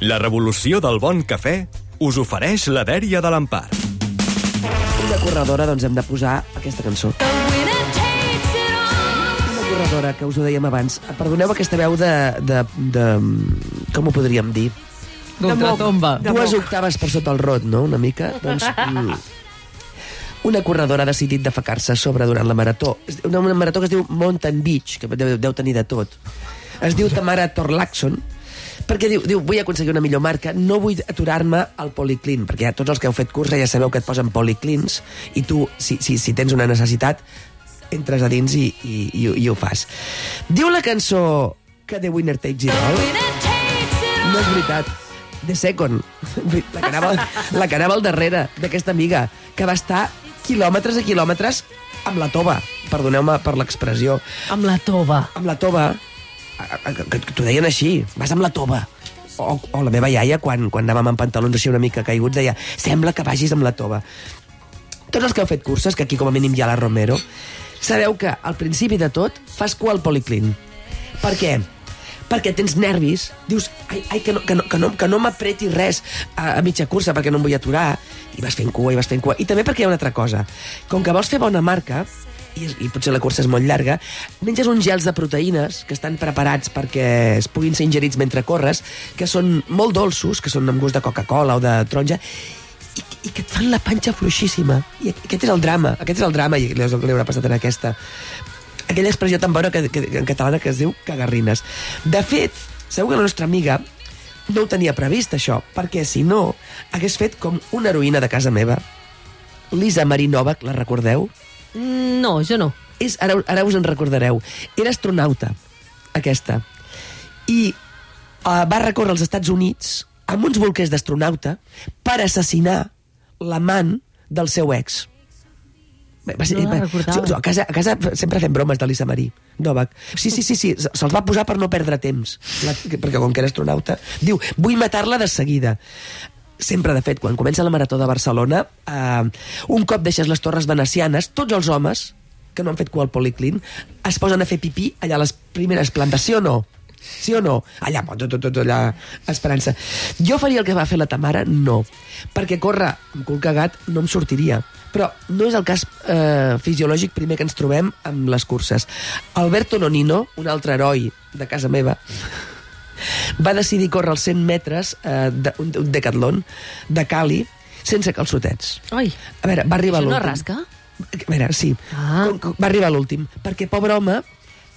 La revolució del bon cafè us ofereix la dèria de l'Empar. Una corredora, doncs hem de posar aquesta cançó. Una corredora, que us ho dèiem abans. Perdoneu aquesta veu de... de, de com ho podríem dir? D'ultratomba. Dues octaves per sota el rot, no?, una mica. Doncs, mm, una corredora ha decidit defecar-se a sobre durant la marató. Una, una marató que es diu Mountain Beach, que deu, deu tenir de tot. Es diu Tamara Torlaxon, perquè diu, diu, vull aconseguir una millor marca, no vull aturar-me al policlin, perquè ja tots els que heu fet cursa ja sabeu que et posen policlins, i tu, si, si, si tens una necessitat, entres a dins i, i, i, i ho fas. Diu la cançó que The Winner Takes It All, no és veritat. The Second, la que anava, la que anava al darrere d'aquesta amiga, que va estar quilòmetres i quilòmetres amb la tova, perdoneu-me per l'expressió, Amb la tova. amb la tova, a- a- que, t'ho deien així, vas amb la tova. O, o la meva iaia, quan, quan anàvem amb pantalons així una mica caiguts, deia, sembla que vagis amb la tova. Tots els que heu fet curses, que aquí com a mínim hi ha la Romero, sabeu que al principi de tot fas cua al policlin. Per què? Perquè tens nervis, dius, ai, ai que no, que no, que no, que no m'apreti res a, a mitja cursa perquè no em vull aturar, i vas fent cua, i vas fent cua. I també perquè hi ha una altra cosa. Com que vols fer bona marca, i, i potser la cursa és molt llarga, menges uns gels de proteïnes que estan preparats perquè es puguin ser ingerits mentre corres, que són molt dolços, que són amb gust de Coca-Cola o de taronja, i, i que et fan la panxa fluixíssima. I aquest és el drama, aquest és el drama, i li haurà passat en aquesta. Aquella expressió tan bona que, que, en catalana que es diu cagarrines. De fet, segur que la nostra amiga no ho tenia previst, això, perquè si no, hagués fet com una heroïna de casa meva. Lisa Marinova, la recordeu? No, jo no. És, ara, ara us en recordareu. Era astronauta, aquesta. I uh, va recórrer als Estats Units amb uns bolquers d'astronauta per assassinar l'amant del seu ex. Va No la recordava. a, casa, a casa sempre fem bromes de l'Issa Marí Novak. Sí, sí, sí, sí se- se'ls va posar per no perdre temps, la, perquè com que era astronauta, diu, vull matar-la de seguida. Sempre, de fet, quan comença la Marató de Barcelona, eh, un cop deixes les torres venecianes, tots els homes que no han fet cua al policlin es posen a fer pipí allà a les primeres plantes, sí o no? Sí o no? Allà, tot, tot, tot allà, esperança. Jo faria el que va fer la Tamara? No. Perquè córrer amb cul cagat no em sortiria. Però no és el cas eh, fisiològic primer que ens trobem amb les curses. Alberto Nonino, un altre heroi de casa meva, va decidir córrer els 100 metres eh, d'un d'un decatlon de Cali sense calçotets. Ai, A veure, va arribar això no rasca? A veure, sí. Ah. Com, com, va arribar l'últim. Perquè, pobre home,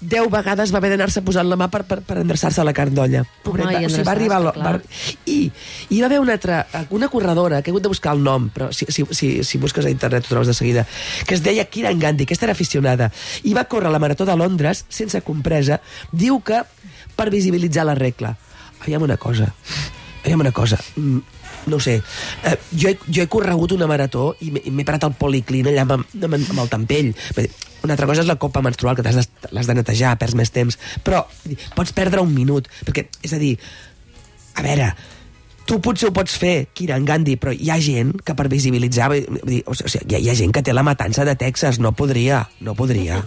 10 vegades va haver d'anar-se posant la mà per, per, per endreçar-se a la carn d'olla. Pobret, Home, o sigui, va arribar... lo-. Va, I hi va haver una altra, una corredora, que he hagut de buscar el nom, però si, si, si, si busques a internet ho trobes de seguida, que es deia Kiran Gandhi, aquesta era aficionada, i va córrer la Marató de Londres sense compresa, diu que per visibilitzar la regla. Aviam una cosa, aviam una cosa, mm, no sé, eh, jo, he, jo he corregut una marató i m'he parat al policlin allà amb, amb, amb el tampell. Una altra cosa és la copa menstrual, que t'has de- l'has de netejar, perds més temps. Però pots perdre un minut, perquè, és a dir, a veure, tu potser ho pots fer, Kiran Gandhi, però hi ha gent que per visibilitzar... Dir, o sigui, hi ha, hi ha gent que té la matança de Texas, no podria, no podria.